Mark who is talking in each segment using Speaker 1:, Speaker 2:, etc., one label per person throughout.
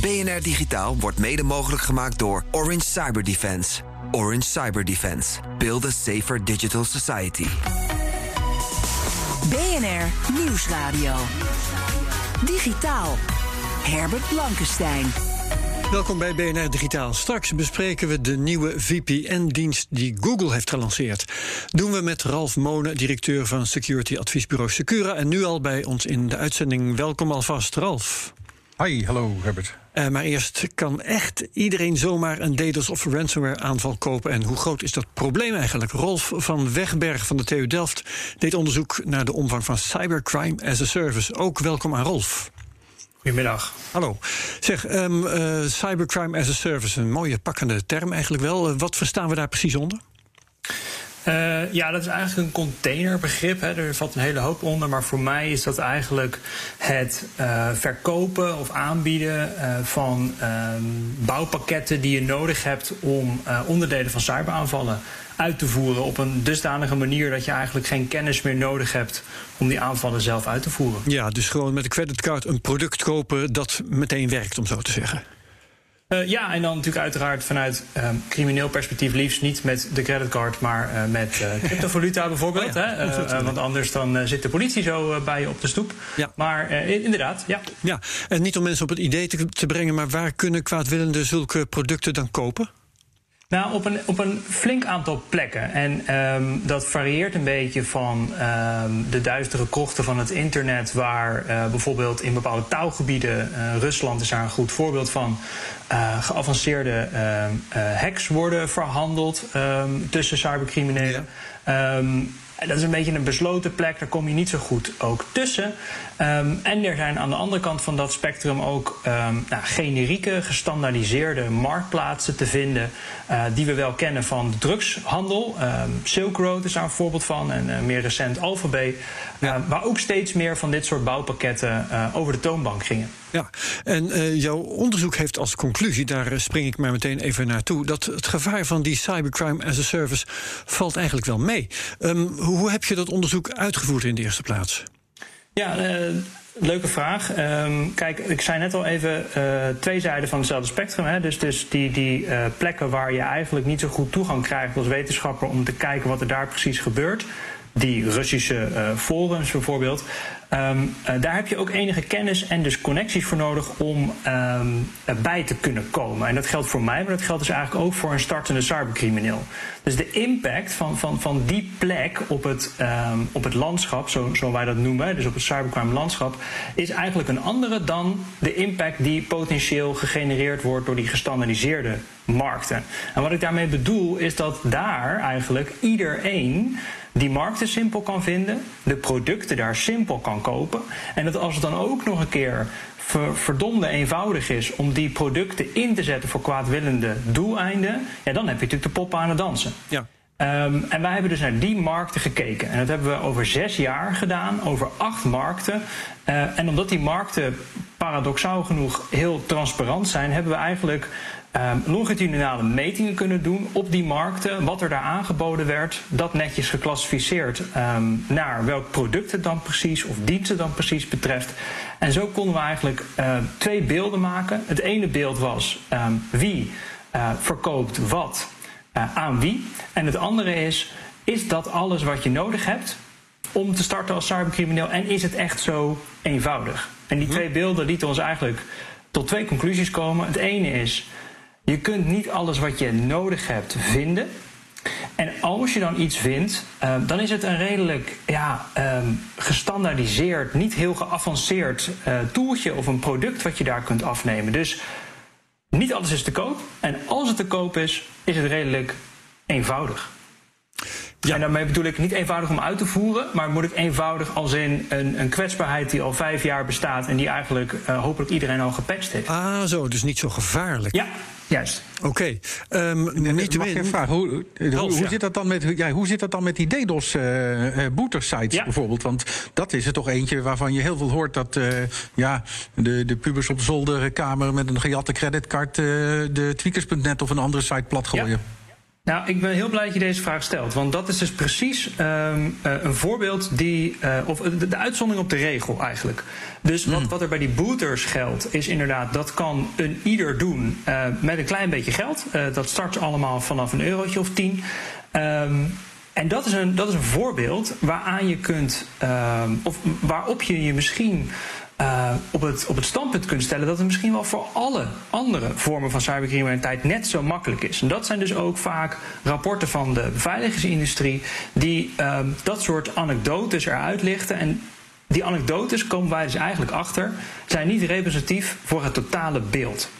Speaker 1: BNR Digitaal wordt mede mogelijk gemaakt door Orange Cyber Defense. Orange Cyber Defense. Build a safer digital society.
Speaker 2: BNR Nieuwsradio. Digitaal. Herbert Blankenstein.
Speaker 3: Welkom bij BNR Digitaal. Straks bespreken we de nieuwe VPN-dienst die Google heeft gelanceerd. Doen we met Ralf Monen, directeur van security adviesbureau Secura. En nu al bij ons in de uitzending. Welkom alvast, Ralf.
Speaker 4: Hi, hallo Herbert.
Speaker 3: Uh, maar eerst, kan echt iedereen zomaar een DDoS of ransomware aanval kopen? En hoe groot is dat probleem eigenlijk? Rolf van Wegberg van de TU Delft deed onderzoek naar de omvang van cybercrime as a service. Ook welkom aan Rolf.
Speaker 5: Goedemiddag.
Speaker 3: Hallo. Zeg, um, uh, cybercrime as a service, een mooie pakkende term eigenlijk wel. Uh, wat verstaan we daar precies onder?
Speaker 5: Uh, ja, dat is eigenlijk een containerbegrip. Hè. Er valt een hele hoop onder. Maar voor mij is dat eigenlijk het uh, verkopen of aanbieden uh, van bouwpakketten die je nodig hebt om onderdelen van cyberaanvallen uit te voeren op een dusdanige manier dat je eigenlijk geen kennis meer nodig hebt om die aanvallen zelf uit te voeren.
Speaker 3: Ja, dus gewoon met een creditcard een product kopen dat meteen werkt, om zo te zeggen.
Speaker 5: Uh, ja, en dan natuurlijk uiteraard vanuit uh, crimineel perspectief liefst niet met de creditcard, maar uh, met cryptovaluta bijvoorbeeld. Oh ja, hè? want anders dan zit de politie zo bij je op de stoep. Ja. Maar inderdaad, ja.
Speaker 3: Ja, en niet om mensen op het idee te, te brengen, maar waar kunnen kwaadwillenden zulke producten dan kopen?
Speaker 5: Nou, op een, op een flink aantal plekken. En um, dat varieert een beetje van um, de duistere krochten van het internet, waar uh, bijvoorbeeld in bepaalde taalgebieden, uh, Rusland is daar een goed voorbeeld van, uh, geavanceerde hacks worden verhandeld um, tussen cybercriminelen. Ja. Dat is een beetje een besloten plek, daar kom je niet zo goed ook tussen. Um, en er zijn aan de andere kant van dat spectrum ook um, nou, generieke, gestandaardiseerde marktplaatsen te vinden. Uh, die we wel kennen van de drugshandel. Um, Silk Road is daar een voorbeeld van, en uh, meer recent Alphabet. Ja. Uh, waar ook steeds meer van dit soort bouwpakketten over de toonbank gingen.
Speaker 3: Ja, en uh, jouw onderzoek heeft als conclusie, daar spring ik maar meteen even naartoe, dat het gevaar van die cybercrime as a service valt eigenlijk wel mee. Um, hoe heb je dat onderzoek uitgevoerd in de eerste plaats?
Speaker 5: Ja, uh, leuke vraag. Um, kijk, ik zei net al even twee zijden van hetzelfde spectrum. Hè? Dus, dus die, die plekken waar je eigenlijk niet zo goed toegang krijgt als wetenschapper om te kijken wat er daar precies gebeurt die Russische uh, forums bijvoorbeeld. Um, uh, daar heb je ook enige kennis en dus connecties voor nodig om um, bij te kunnen komen. En dat geldt voor mij, maar dat geldt dus eigenlijk ook voor een startende cybercrimineel. Dus de impact van, van, van die plek op het, um, op het landschap, zo, zo wij dat noemen, dus op het cybercrime landschap, is eigenlijk een andere dan de impact die potentieel gegenereerd wordt door die gestandardiseerde markten. En wat ik daarmee bedoel is dat daar eigenlijk iedereen die markten simpel kan vinden, de producten daar simpel kan kopen. En dat als het dan ook nog een keer ver, verdomde eenvoudig is om die producten in te zetten voor kwaadwillende doeleinden, ja, dan heb je natuurlijk de poppen aan het dansen.
Speaker 3: Ja.
Speaker 5: Um, en wij hebben dus naar die markten gekeken. En dat hebben we over zes jaar gedaan, over acht markten. Uh, en omdat die markten paradoxaal genoeg heel transparant zijn, hebben we eigenlijk um, longitudinale metingen kunnen doen op die markten. Wat er daar aangeboden werd, dat netjes geclassificeerd um, naar welk product het dan precies of dienst het dan precies betreft. En zo konden we eigenlijk uh, twee beelden maken. Het ene beeld was um, wie uh, verkoopt wat uh, aan wie. En het andere is, is dat alles wat je nodig hebt om te starten als cybercrimineel? En is het echt zo eenvoudig? En die twee beelden lieten ons eigenlijk tot twee conclusies komen. Het ene is, je kunt niet alles wat je nodig hebt vinden. En als je dan iets vindt, uh, dan is het een redelijk ja, um, gestandaardiseerd, niet heel geavanceerd uh, toeltje of een product wat je daar kunt afnemen. Dus niet alles is te koop. En als het te koop is, is het redelijk eenvoudig. En daarmee bedoel ik niet eenvoudig om uit te voeren, maar moet ik eenvoudig als in een, een kwetsbaarheid die al vijf jaar bestaat en die eigenlijk uh, hopelijk iedereen al gepatcht heeft.
Speaker 3: Ah, zo, dus niet zo gevaarlijk.
Speaker 5: Ja, Juist.
Speaker 3: Oké. Okay. Um,
Speaker 6: niet Mag ik vragen, hoe, hoe, hoe zit dat dan met, ja, hoe zit dat dan met die DDoS uh, boetersites ja. bijvoorbeeld? Want dat is er toch eentje waarvan je heel veel hoort dat uh, ja, de, de pubers op zolderkamer met een gejatte creditcard uh, de tweakers.net of een andere site platgooien. Ja.
Speaker 5: Nou, ik ben heel blij dat je deze vraag stelt. Want dat is dus precies um, uh, een voorbeeld die. Uh, of de, de, uitzondering op de regel eigenlijk. Dus wat, wat er bij die booters geldt, is inderdaad dat kan een ieder doen uh, met een klein beetje geld. dat start allemaal vanaf een eurotje of tien. Um, en dat is, een, dat is een voorbeeld waaraan je kunt, um, of waarop je je misschien uh, op, het, op het standpunt kunt stellen dat het misschien wel voor alle andere vormen van cybercriminaliteit net zo makkelijk is. En dat zijn dus ook vaak rapporten van de beveiligingsindustrie die uh, dat soort anekdotes eruit lichten. En die anekdotes komen wij dus eigenlijk achter, zijn niet representatief voor het totale beeld.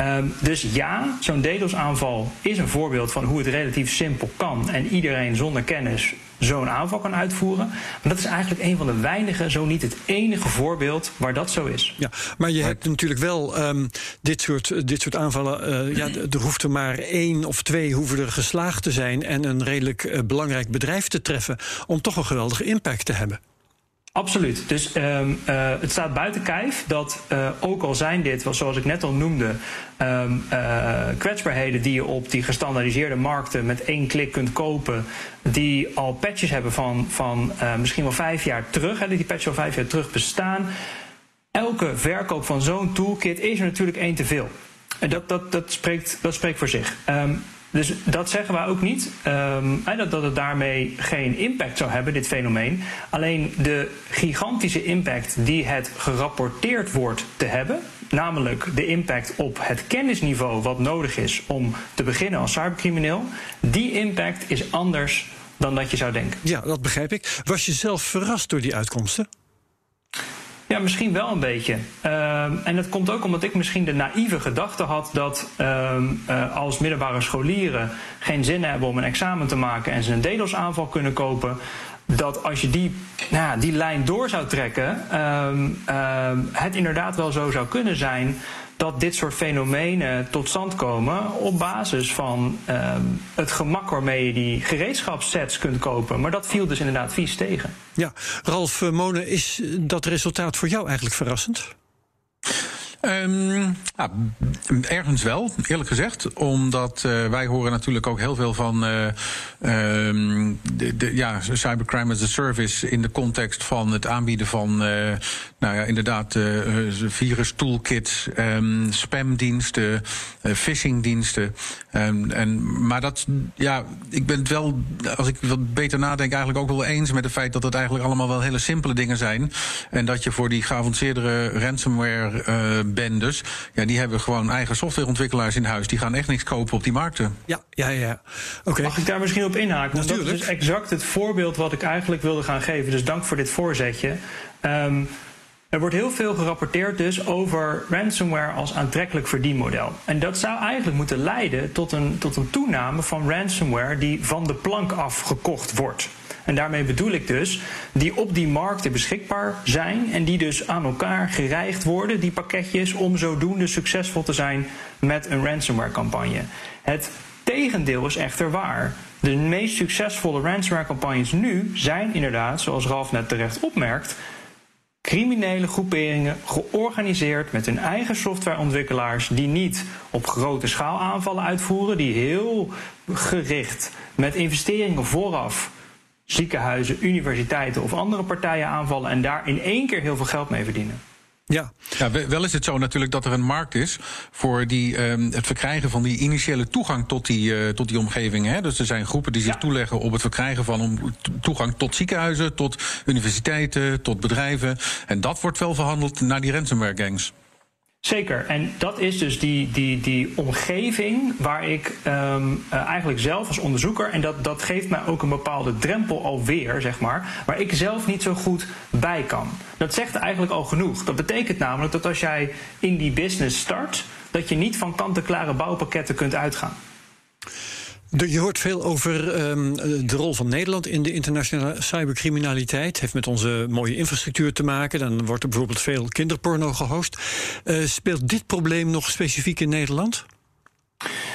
Speaker 5: Um, dus ja, zo'n DDoS-aanval is een voorbeeld van hoe het relatief simpel kan en iedereen zonder kennis zo'n aanval kan uitvoeren. Maar dat is eigenlijk een van de weinige, zo niet het enige voorbeeld waar dat zo is.
Speaker 3: Ja, maar je hebt natuurlijk wel um, dit, soort, dit soort aanvallen. Uh, ja, er hoeft er maar één of twee hoeven er geslaagd te zijn en een redelijk uh, belangrijk bedrijf te treffen om toch een geweldige impact te hebben.
Speaker 5: Absoluut. Dus um, uh, het staat buiten kijf dat uh, ook al zijn dit, zoals ik net al noemde, um, uh, kwetsbaarheden die je op die gestandaardiseerde markten met één klik kunt kopen, die al patches hebben van, van misschien wel vijf jaar terug, hè, die patches al vijf jaar terug bestaan. Elke verkoop van zo'n toolkit is er natuurlijk één te veel. En dat, dat, dat, spreekt, dat spreekt voor zich. Um, dus dat zeggen we ook niet. Um, dat, dat het daarmee geen impact zou hebben, dit fenomeen. Alleen de gigantische impact die het gerapporteerd wordt te hebben. Namelijk de impact op het kennisniveau wat nodig is om te beginnen als cybercrimineel. Die impact is anders dan dat je zou denken.
Speaker 3: Ja, dat begrijp ik. Was je zelf verrast door die uitkomsten?
Speaker 5: Ja, misschien wel een beetje. Uh, en dat komt ook omdat ik misschien de naïeve gedachte had dat uh, uh, als middelbare scholieren geen zin hebben om een examen te maken en ze een DDoS-aanval kunnen kopen, dat als je die, nou, die lijn door zou trekken, ehm, het inderdaad wel zo zou kunnen zijn dat dit soort fenomenen tot stand komen op basis van um, het gemak waarmee je die gereedschapssets kunt kopen. Maar dat viel dus inderdaad vies tegen.
Speaker 3: Ja, Ralf Monen, is dat resultaat voor jou eigenlijk verrassend?
Speaker 6: Um, ergens wel, eerlijk gezegd. Omdat uh, wij horen natuurlijk ook heel veel van uh, de, ja, cybercrime as a service in de context van het aanbieden van, uh, nou ja, inderdaad, virus toolkits, um, spamdiensten, phishingdiensten. en, maar dat, ja, ik ben het wel, als ik wat beter nadenk, eigenlijk ook wel eens met het feit dat het eigenlijk allemaal wel hele simpele dingen zijn. En dat je voor die geavanceerdere ransomware bendes, ja, die hebben gewoon eigen softwareontwikkelaars in huis. Die gaan echt niks kopen op die markten.
Speaker 3: Ja, ja, ja. Oké.
Speaker 5: Mag ik daar misschien op inhaken? Want dat is dus exact het voorbeeld wat ik eigenlijk wilde gaan geven. Dus dank voor dit voorzetje. Um, er wordt heel veel gerapporteerd dus over ransomware als aantrekkelijk verdienmodel. En dat zou eigenlijk moeten leiden tot een, tot een toename van ransomware die van de plank af gekocht wordt. En daarmee bedoel ik dus die op die markten beschikbaar zijn en die dus aan elkaar gereigd worden, die pakketjes, om zodoende succesvol te zijn met een ransomware campagne. Het tegendeel is echter waar. De meest succesvolle ransomware campagnes nu zijn inderdaad, zoals Ralf net terecht opmerkt, criminele groeperingen georganiseerd met hun eigen softwareontwikkelaars die niet op grote schaal aanvallen uitvoeren, die heel gericht met investeringen vooraf ziekenhuizen, universiteiten of andere partijen aanvallen en daar in één keer heel veel geld mee verdienen.
Speaker 6: Ja. ja, wel is het zo natuurlijk dat er een markt is voor die, um, het verkrijgen van die initiële toegang tot die, uh, tot die omgeving. Hè? Dus er zijn groepen die zich ja. toeleggen op het verkrijgen van om, toegang tot ziekenhuizen, tot universiteiten, tot bedrijven. En dat wordt wel verhandeld naar die ransomware gangs.
Speaker 5: Zeker, en dat is dus die, die, die omgeving waar ik um, uh, eigenlijk zelf als onderzoeker, en dat, dat geeft mij ook een bepaalde drempel alweer, zeg maar, waar ik zelf niet zo goed bij kan. Dat zegt eigenlijk al genoeg. Dat betekent namelijk dat als jij in die business start, dat je niet van kant-en-klare bouwpakketten kunt uitgaan.
Speaker 3: Je hoort veel over ehm, de rol van Nederland in de internationale cybercriminaliteit. Heeft met onze mooie infrastructuur te maken. Dan wordt er bijvoorbeeld veel kinderporno gehost. Uh, speelt dit probleem nog specifiek in Nederland?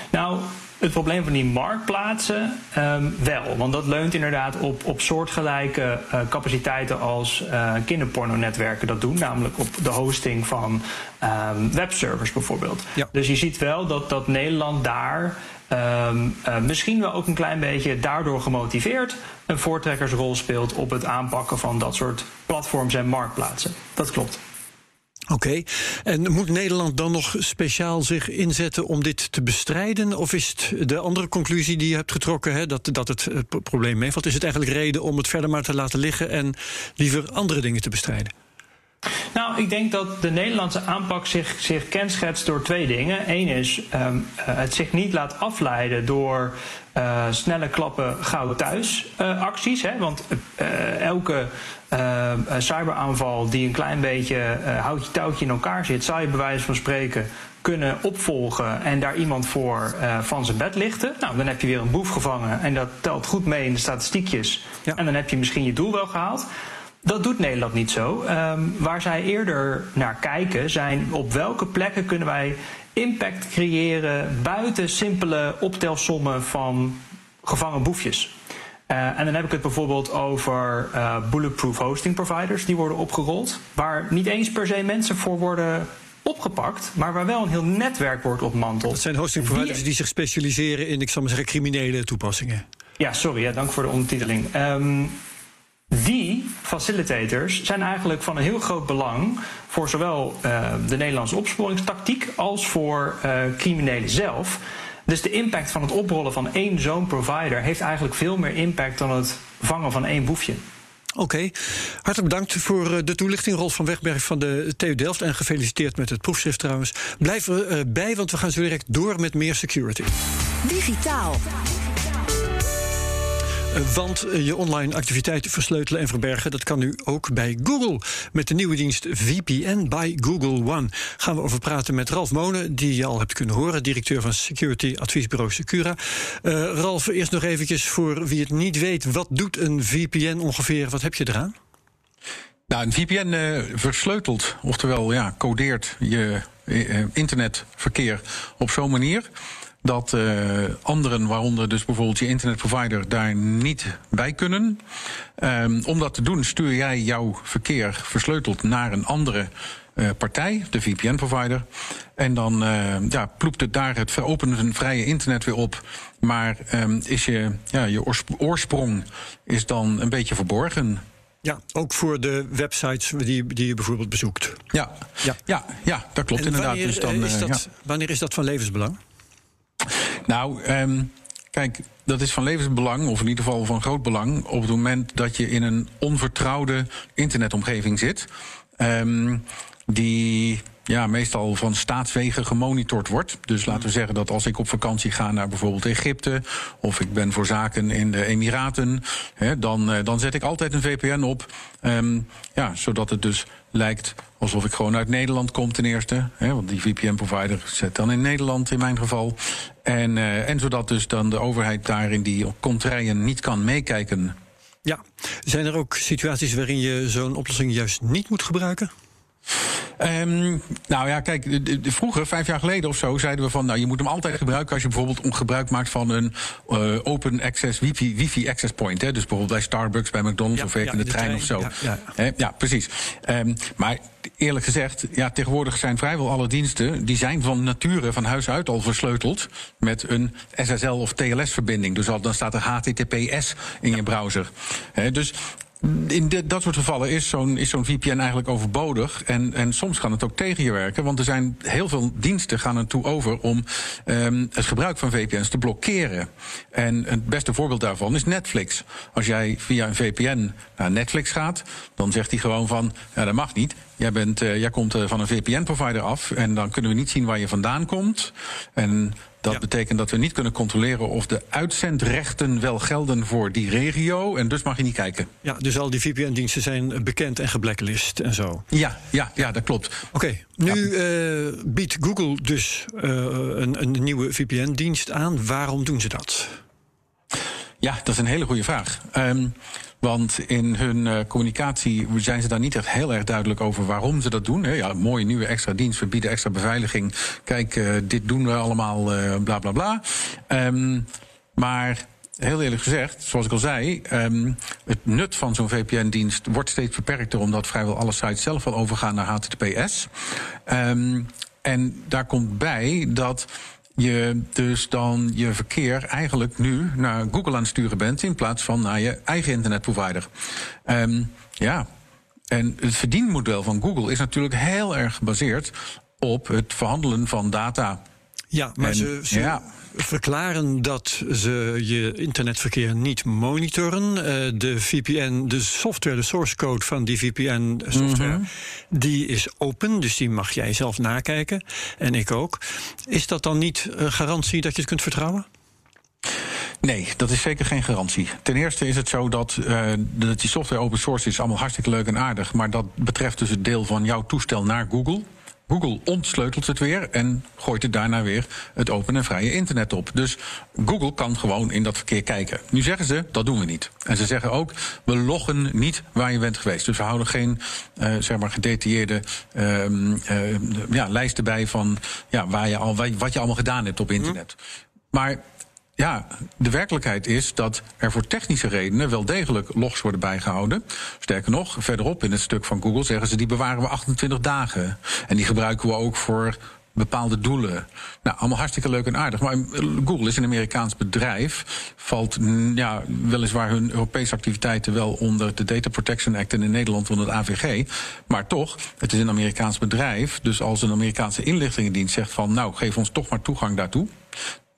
Speaker 5: Nou, het probleem van die marktplaatsen um, wel. Want dat leunt inderdaad op, op soortgelijke uh, capaciteiten als uh, kinderpornonetwerken dat doen. Namelijk op de hosting van um, webservers bijvoorbeeld. Ja. Dus je ziet wel dat, dat Nederland daar um, misschien wel ook een klein beetje daardoor gemotiveerd een voortrekkersrol speelt op het aanpakken van dat soort platforms en marktplaatsen. Dat klopt.
Speaker 3: Oké, en moet Nederland dan nog speciaal zich inzetten om dit te bestrijden? Of is het de andere conclusie die je hebt getrokken, hè, dat, dat het, het probleem meevalt? Is het eigenlijk reden om het verder maar te laten liggen en liever andere dingen te bestrijden?
Speaker 5: Nou, ik denk dat de Nederlandse aanpak zich, zich kenschetst door twee dingen. Eén is um, het zich niet laat afleiden door uh, snelle klappen gauw thuis uh, acties. Hè? Want uh, elke cyberaanval die een klein beetje houtje touwtje in elkaar zit, zou je bij wijze van spreken kunnen opvolgen en daar iemand voor van zijn bed lichten. Nou, dan heb je weer een boef gevangen en dat telt goed mee in de statistiekjes. Ja. En dan heb je misschien je doel wel gehaald. Dat doet Nederland niet zo. Um, waar zij eerder naar kijken zijn op welke plekken kunnen wij impact creëren buiten simpele optelsommen van gevangen boefjes. Uh, en dan heb ik het bijvoorbeeld over uh, bulletproof hosting providers die worden opgerold, waar niet eens per se mensen voor worden opgepakt, maar waar wel een heel netwerk wordt opmanteld.
Speaker 3: Dat zijn hosting providers die, die zich specialiseren in, ik zal maar zeggen, criminele toepassingen.
Speaker 5: Ja, sorry, ja, dank voor de ondertiteling. Um, facilitators zijn eigenlijk van een heel groot belang voor zowel uh, de Nederlandse opsporingstactiek als voor uh, criminelen zelf. Dus de impact van het oprollen van één zo'n provider heeft eigenlijk veel meer impact dan het vangen van één boefje.
Speaker 3: Oké, okay. hartelijk bedankt voor eh, de toelichting, Rolf van Wegberg van de TU Delft. En gefeliciteerd met het proefschrift trouwens. Blijf erbij, want we gaan zo direct door met meer security.
Speaker 2: Digitaal.
Speaker 3: Want je online activiteiten versleutelen en verbergen, dat kan nu ook bij Google. Met de nieuwe dienst VPN by Google One gaan we over praten met Ralf Monen, die je al hebt kunnen horen, directeur van security adviesbureau Secura. Uh, Ralf, eerst nog eventjes voor wie het niet weet, wat doet een VPN ongeveer? Wat heb je eraan?
Speaker 6: Nou, een VPN eh, versleutelt, oftewel ja, codeert je internetverkeer op zo'n manier dat uh, anderen, waaronder dus bijvoorbeeld je internetprovider, daar niet bij kunnen. Um, om dat te doen stuur jij jouw verkeer versleuteld naar een andere uh, partij, de VPN-provider. En dan uh, ja, ploept het daar het veropenen vrije internet weer op. Maar um, is je, ja, je oorsprong is dan een beetje verborgen.
Speaker 3: Ja, ook voor de websites die, die je bijvoorbeeld bezoekt.
Speaker 6: Ja, ja. ja, ja dat klopt
Speaker 3: en
Speaker 6: inderdaad.
Speaker 3: dus dan, is dat, ja. wanneer is dat van levensbelang?
Speaker 6: Nou, um, kijk, dat is van levensbelang, of in ieder geval van groot belang, op het moment dat je in een onvertrouwde internetomgeving zit. Um, die ja, meestal van staatswegen gemonitord wordt. Dus laten we zeggen dat als ik op vakantie ga naar bijvoorbeeld Egypte... of ik ben voor zaken in de Emiraten... Hè, dan, dan zet ik altijd een VPN op. Um, ja, zodat het dus lijkt alsof ik gewoon uit Nederland kom ten eerste. Hè, want die VPN-provider zet dan in Nederland in mijn geval. En, uh, en zodat dus dan de overheid daar in die contraien niet kan meekijken.
Speaker 3: Ja, zijn er ook situaties waarin je zo'n oplossing juist niet moet gebruiken?
Speaker 6: Um, nou ja, kijk, de, de, vroeger, vijf jaar geleden of zo, zeiden we van, nou, je moet hem altijd gebruiken als je bijvoorbeeld gebruik maakt van een uh, open access wifi, wifi access point. Hè? Dus bijvoorbeeld bij Starbucks, bij McDonald's ja, of werk ja, in de, de trein, trein, of zo. Ja, ja. ja precies. Um, maar eerlijk gezegd, ja, tegenwoordig zijn vrijwel alle diensten, die zijn van nature, van huis uit al versleuteld met een SSL of TLS-verbinding. Dus al, dan staat er HTTPS in je browser. He, dus in de, dat soort gevallen is zo'n zo'n VPN eigenlijk overbodig. En, en soms kan het ook tegen je werken. Want er zijn heel veel diensten gaan ertoe over om um, het gebruik van VPN's te blokkeren. En het beste voorbeeld daarvan is Netflix. Als jij via een VPN naar Netflix gaat, dan zegt hij gewoon van ja, dat mag niet. Jij, bent, uh, jij komt uh, van een VPN-provider af en dan kunnen we niet zien waar je vandaan komt. En dat ja. betekent dat we niet kunnen controleren of de uitzendrechten wel gelden voor die regio. En dus mag je niet kijken.
Speaker 3: Ja, dus al die VPN-diensten zijn bekend en geblacklist en zo.
Speaker 6: Ja, ja, ja dat klopt.
Speaker 3: Oké, okay, nu ja. uh, biedt Google dus uh, een, een nieuwe VPN-dienst aan. Waarom doen ze dat?
Speaker 6: Ja, dat is een hele goede vraag. Um, want in hun uh, communicatie zijn ze daar niet echt heel erg duidelijk over waarom ze dat doen. Ja, mooie nieuwe extra dienst, we bieden extra beveiliging. Kijk, uh, dit doen we allemaal, uh, bla bla bla. Um, maar heel eerlijk gezegd, zoals ik al zei, um, het nut van zo'n VPN-dienst wordt steeds beperkter, omdat vrijwel alle sites zelf al overgaan naar HTTPS. En daar komt bij dat je dus dan je verkeer eigenlijk nu naar Google aan het sturen bent in plaats van naar je eigen internetprovider. Um, ja. En het verdienmodel van Google is natuurlijk heel erg gebaseerd op het verhandelen van data.
Speaker 3: Ja, maar en, ze, ze ja. verklaren dat ze je internetverkeer niet monitoren. Uh, de VPN, de software, de source code van die VPN-software, mm -hmm. die is open, dus die mag jij zelf nakijken. En ik ook. Is dat dan niet een garantie dat je het kunt vertrouwen?
Speaker 6: Nee, dat is zeker geen garantie. Ten eerste is het zo dat, uh, dat die software open source is allemaal hartstikke leuk en aardig. Maar dat betreft dus het deel van jouw toestel naar Google. Google ontsleutelt het weer en gooit het daarna weer het open en vrije internet op. Dus Google kan gewoon in dat verkeer kijken. Nu zeggen ze, dat doen we niet. En ze zeggen ook, we loggen niet waar je bent geweest. Dus we houden geen uh, zeg maar gedetailleerde uh, uh, ja, lijsten bij van ja, waar je al, wat je allemaal gedaan hebt op internet. Maar ja, de werkelijkheid is dat er voor technische redenen wel degelijk logs worden bijgehouden. Sterker nog, verderop in het stuk van Google zeggen ze die bewaren we 28 dagen. En die gebruiken we ook voor bepaalde doelen. Nou, allemaal hartstikke leuk en aardig. Maar Google is een Amerikaans bedrijf. Valt ja, weliswaar hun Europese activiteiten wel onder de Data Protection Act en in Nederland onder het AVG. Maar toch, het is een Amerikaans bedrijf. Dus als een Amerikaanse inlichtingendienst zegt van nou, geef ons toch maar toegang daartoe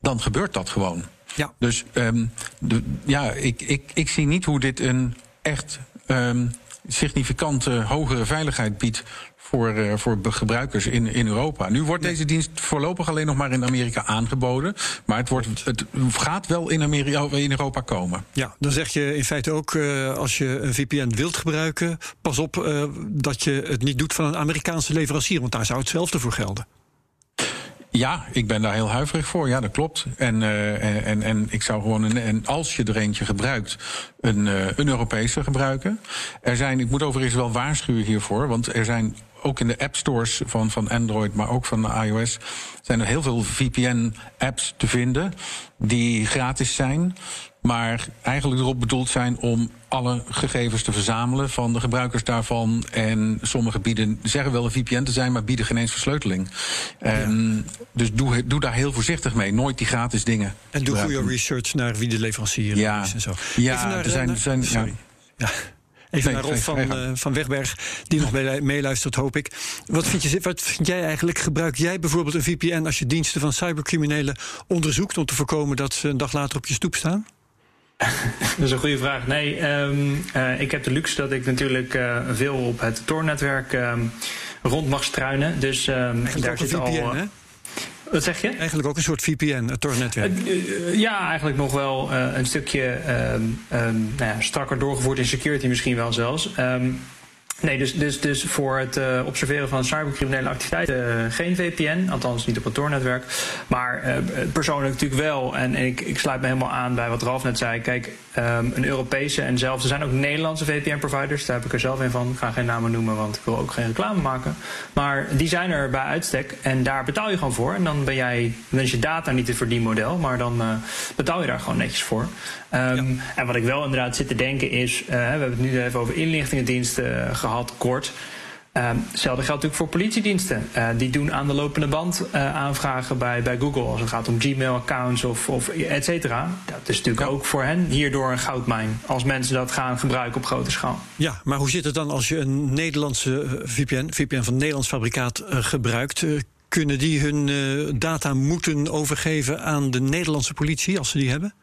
Speaker 6: dan gebeurt dat gewoon.
Speaker 3: Ja.
Speaker 6: Dus um, de, ja, ik, ik, ik zie niet hoe dit een echt um, significante hogere veiligheid biedt voor, uh, voor gebruikers in, in Europa. Nu wordt deze dienst voorlopig alleen nog maar in Amerika aangeboden. Maar het, wordt, het gaat wel in, Amerika, in Europa komen.
Speaker 3: Ja, dan zeg je in feite ook, uh, als je een VPN wilt gebruiken, pas op uh, dat je het niet doet van een Amerikaanse leverancier, want daar zou hetzelfde voor gelden.
Speaker 6: Ja, ik ben daar heel huiverig voor. Ja, dat klopt. En, uh, en, en ik zou gewoon, een, en als je er eentje gebruikt, een, uh, een Europese gebruiken. Er zijn, ik moet overigens wel waarschuwen hiervoor, want er zijn ook in de app stores van, van Android, maar ook van iOS, zijn er heel veel VPN-apps te vinden die gratis zijn maar eigenlijk erop bedoeld zijn om alle gegevens te verzamelen van de gebruikers daarvan. En sommige bieden, zeggen wel een VPN te zijn, maar bieden geen eens versleuteling. Ja. Um, dus doe, doe daar heel voorzichtig mee. Nooit die gratis dingen.
Speaker 3: En doe goede research naar wie de leverancier
Speaker 6: ja.
Speaker 3: is en zo.
Speaker 6: Ja, naar, er zijn. Er zijn
Speaker 3: sorry. Ja. Even nee, naar Rob van, uh, van Wegberg, die nog meeluistert, hoop ik. Wat vind, je, wat vind jij eigenlijk? Gebruik jij bijvoorbeeld een VPN als je diensten van cybercriminelen onderzoekt om te voorkomen dat ze een dag later op je stoep staan?
Speaker 5: dat is een goede vraag. Nee, um, uh, ik heb de luxe dat ik natuurlijk uh, veel op het Tor-netwerk um, rond mag struinen. Dus um, daar zit
Speaker 3: VPN,
Speaker 5: al.
Speaker 3: Hè?
Speaker 5: Wat zeg je?
Speaker 3: Eigenlijk ook een soort VPN, het Tor-netwerk.
Speaker 5: Uh, ja, eigenlijk nog wel een stukje nou ja, strakker doorgevoerd in security misschien wel zelfs. Nee, dus, dus, dus voor het uh, observeren van cybercriminele activiteiten uh, geen VPN, althans niet op het Tor-netwerk. Maar uh, persoonlijk natuurlijk wel. En, ik, ik, sluit me helemaal aan bij wat Ralf net zei. Kijk, um, een Europese en zelfs, er zijn ook Nederlandse VPN-providers, daar heb ik er zelf een van. Ik ga geen namen noemen, want ik wil ook geen reclame maken. Maar die zijn er bij uitstek en daar betaal je gewoon voor. En dan ben jij, dan is je data niet het verdienmodel, maar dan betaal je daar gewoon netjes voor. Um, ja. En wat ik wel inderdaad zit te denken is, we hebben het nu even over inlichtingendiensten gehad, kort. Um, hetzelfde geldt natuurlijk voor politiediensten. Uh, die doen aan de lopende band uh, aanvragen bij, bij Google als het gaat om Gmail-accounts of, of et cetera. Dat is natuurlijk ja. ook voor hen hierdoor een goudmijn als mensen dat gaan gebruiken op grote schaal.
Speaker 3: Ja, maar hoe zit het dan als je een Nederlandse VPN, VPN van Nederlands fabrikaat uh, gebruikt? kunnen die hun data moeten overgeven aan de Nederlandse politie als ze die hebben?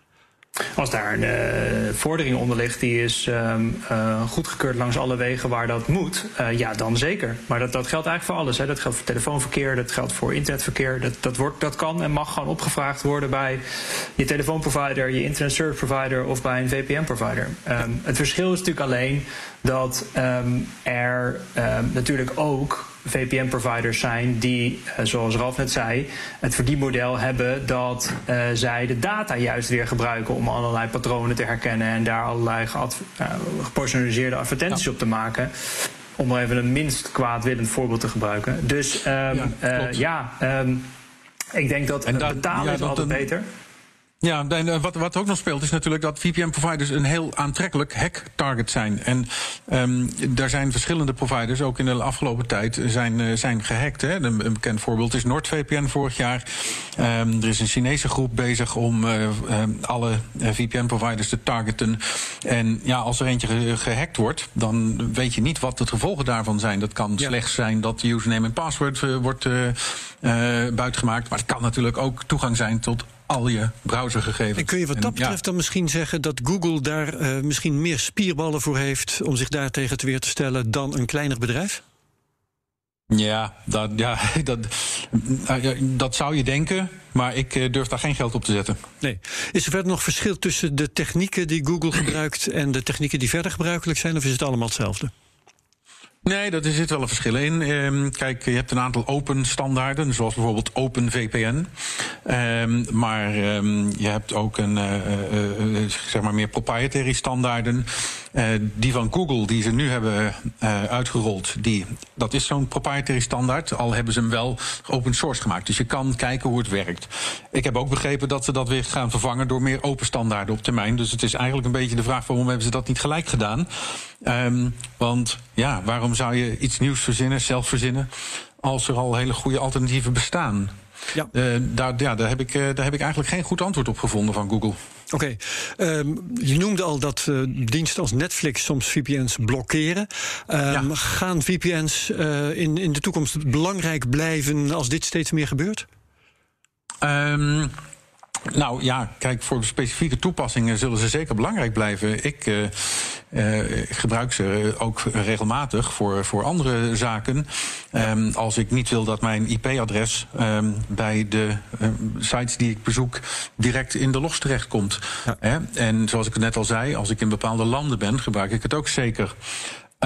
Speaker 5: Als daar een uh, vordering onder ligt die is um, uh, goedgekeurd langs alle wegen waar dat moet, uh, ja, dan zeker. Maar dat, dat geldt eigenlijk voor alles. Hè. Dat geldt voor telefoonverkeer, dat geldt voor internetverkeer. Dat, dat, wordt, dat kan en mag gewoon opgevraagd worden bij je telefoonprovider, je internet service provider of bij een VPN-provider. Um, het verschil is natuurlijk alleen dat um, er natuurlijk ook VPN-providers zijn die, zoals Ralf net zei, het verdienmodel hebben dat zij de data juist weer gebruiken om allerlei patronen te herkennen en daar allerlei gepersonaliseerde advertenties op te maken om maar even een minst kwaadwillend voorbeeld te gebruiken. Dus um, ja, ja um, ik denk dat en betalen is altijd beter.
Speaker 6: Ja, en wat, wat ook nog speelt is natuurlijk dat VPN-providers een heel aantrekkelijk hack-target zijn. En um, daar zijn verschillende providers, ook in de afgelopen tijd, zijn, uh, zijn gehackt. Hè. Een, een, bekend voorbeeld is NordVPN vorig jaar. Um, er is een Chinese groep bezig om uh, uh, alle VPN-providers te targeten. En ja, als er eentje gehackt wordt, dan weet je niet wat de gevolgen daarvan zijn. Dat kan ja. slechts zijn dat de username en password wordt buitgemaakt. Maar het kan natuurlijk ook toegang zijn tot al je browsergegevens.
Speaker 3: En kun je wat dat betreft dan misschien zeggen dat Google daar uh, misschien meer spierballen voor heeft om zich daar tegen te weer te stellen dan een kleiner bedrijf?
Speaker 6: Ja, dat, ja, dat, dat zou je denken, maar ik eh, durf daar geen geld op te zetten.
Speaker 3: Nee. Is er verder nog verschil tussen de technieken die Google gebruikt en de technieken die verder gebruikelijk zijn, of is het allemaal hetzelfde?
Speaker 6: Nee, er zit wel een verschil in. Um, kijk, je hebt een aantal open standaarden, zoals bijvoorbeeld OpenVPN. Um, maar um, je hebt ook een, uh, uh, zeg maar meer proprietary standaarden. Uh, die van Google, die ze nu hebben uitgerold, die, dat is zo'n proprietary standaard. Al hebben ze hem wel open source gemaakt. Dus je kan kijken hoe het werkt. Ik heb ook begrepen dat ze dat weer gaan vervangen door meer open standaarden op termijn. Dus het is eigenlijk een beetje de vraag waarom hebben ze dat niet gelijk gedaan. want ja, waarom zou je iets nieuws verzinnen, zelf verzinnen, als er al hele goede alternatieven bestaan? Ja. Uh, daar, ja, daar, heb ik, uh, daar heb ik eigenlijk geen goed antwoord op gevonden van Google.
Speaker 3: Oké, okay. um, je noemde al dat uh, diensten als Netflix soms VPN's blokkeren. Um, ja. Gaan VPN's in, in de toekomst belangrijk blijven als dit steeds meer gebeurt?
Speaker 6: Um, nou ja, kijk, voor specifieke toepassingen zullen ze zeker belangrijk blijven. Ik uh, uh, gebruik ze ook regelmatig voor, voor andere zaken. Um, als ik niet wil dat mijn IP-adres um, bij de um, sites die ik bezoek direct in de los terechtkomt. Ja. En zoals ik het net al zei, als ik in bepaalde landen ben, gebruik ik het ook zeker.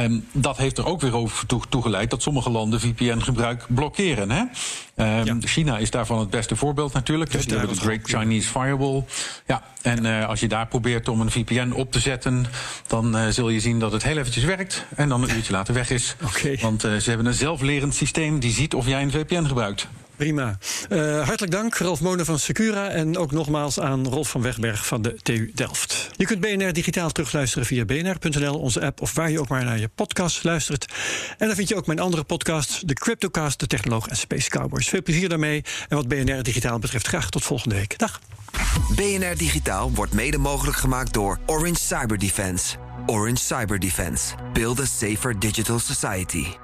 Speaker 6: Um, dat heeft er ook weer over toegeleid dat sommige landen VPN-gebruik blokkeren. Hè? Um, ja. China is daarvan het beste voorbeeld natuurlijk. Dus de Great Chinese Firewall. Ja, en uh, als je daar probeert om een VPN op te zetten, dan uh, zul je zien dat het heel eventjes werkt en dan een uurtje later weg is.
Speaker 3: Okay.
Speaker 6: Want uh, ze hebben een zelflerend systeem die ziet of jij een VPN gebruikt.
Speaker 3: Prima. Uh, hartelijk dank, Ralf Monen van Secura. En ook nogmaals aan Rolf van Wegberg van de TU Delft. Je kunt BNR digitaal terugluisteren via bnr.nl, onze app... of waar je ook maar naar je podcast luistert. En dan vind je ook mijn andere podcast, de Cryptocast, de Technoloog en Space Cowboys. Veel plezier daarmee. En wat BNR digitaal betreft, graag tot volgende week. Dag.
Speaker 1: BNR Digitaal wordt mede mogelijk gemaakt door Orange Cyber Defense. Orange Cyber Defense. Build a safer digital society.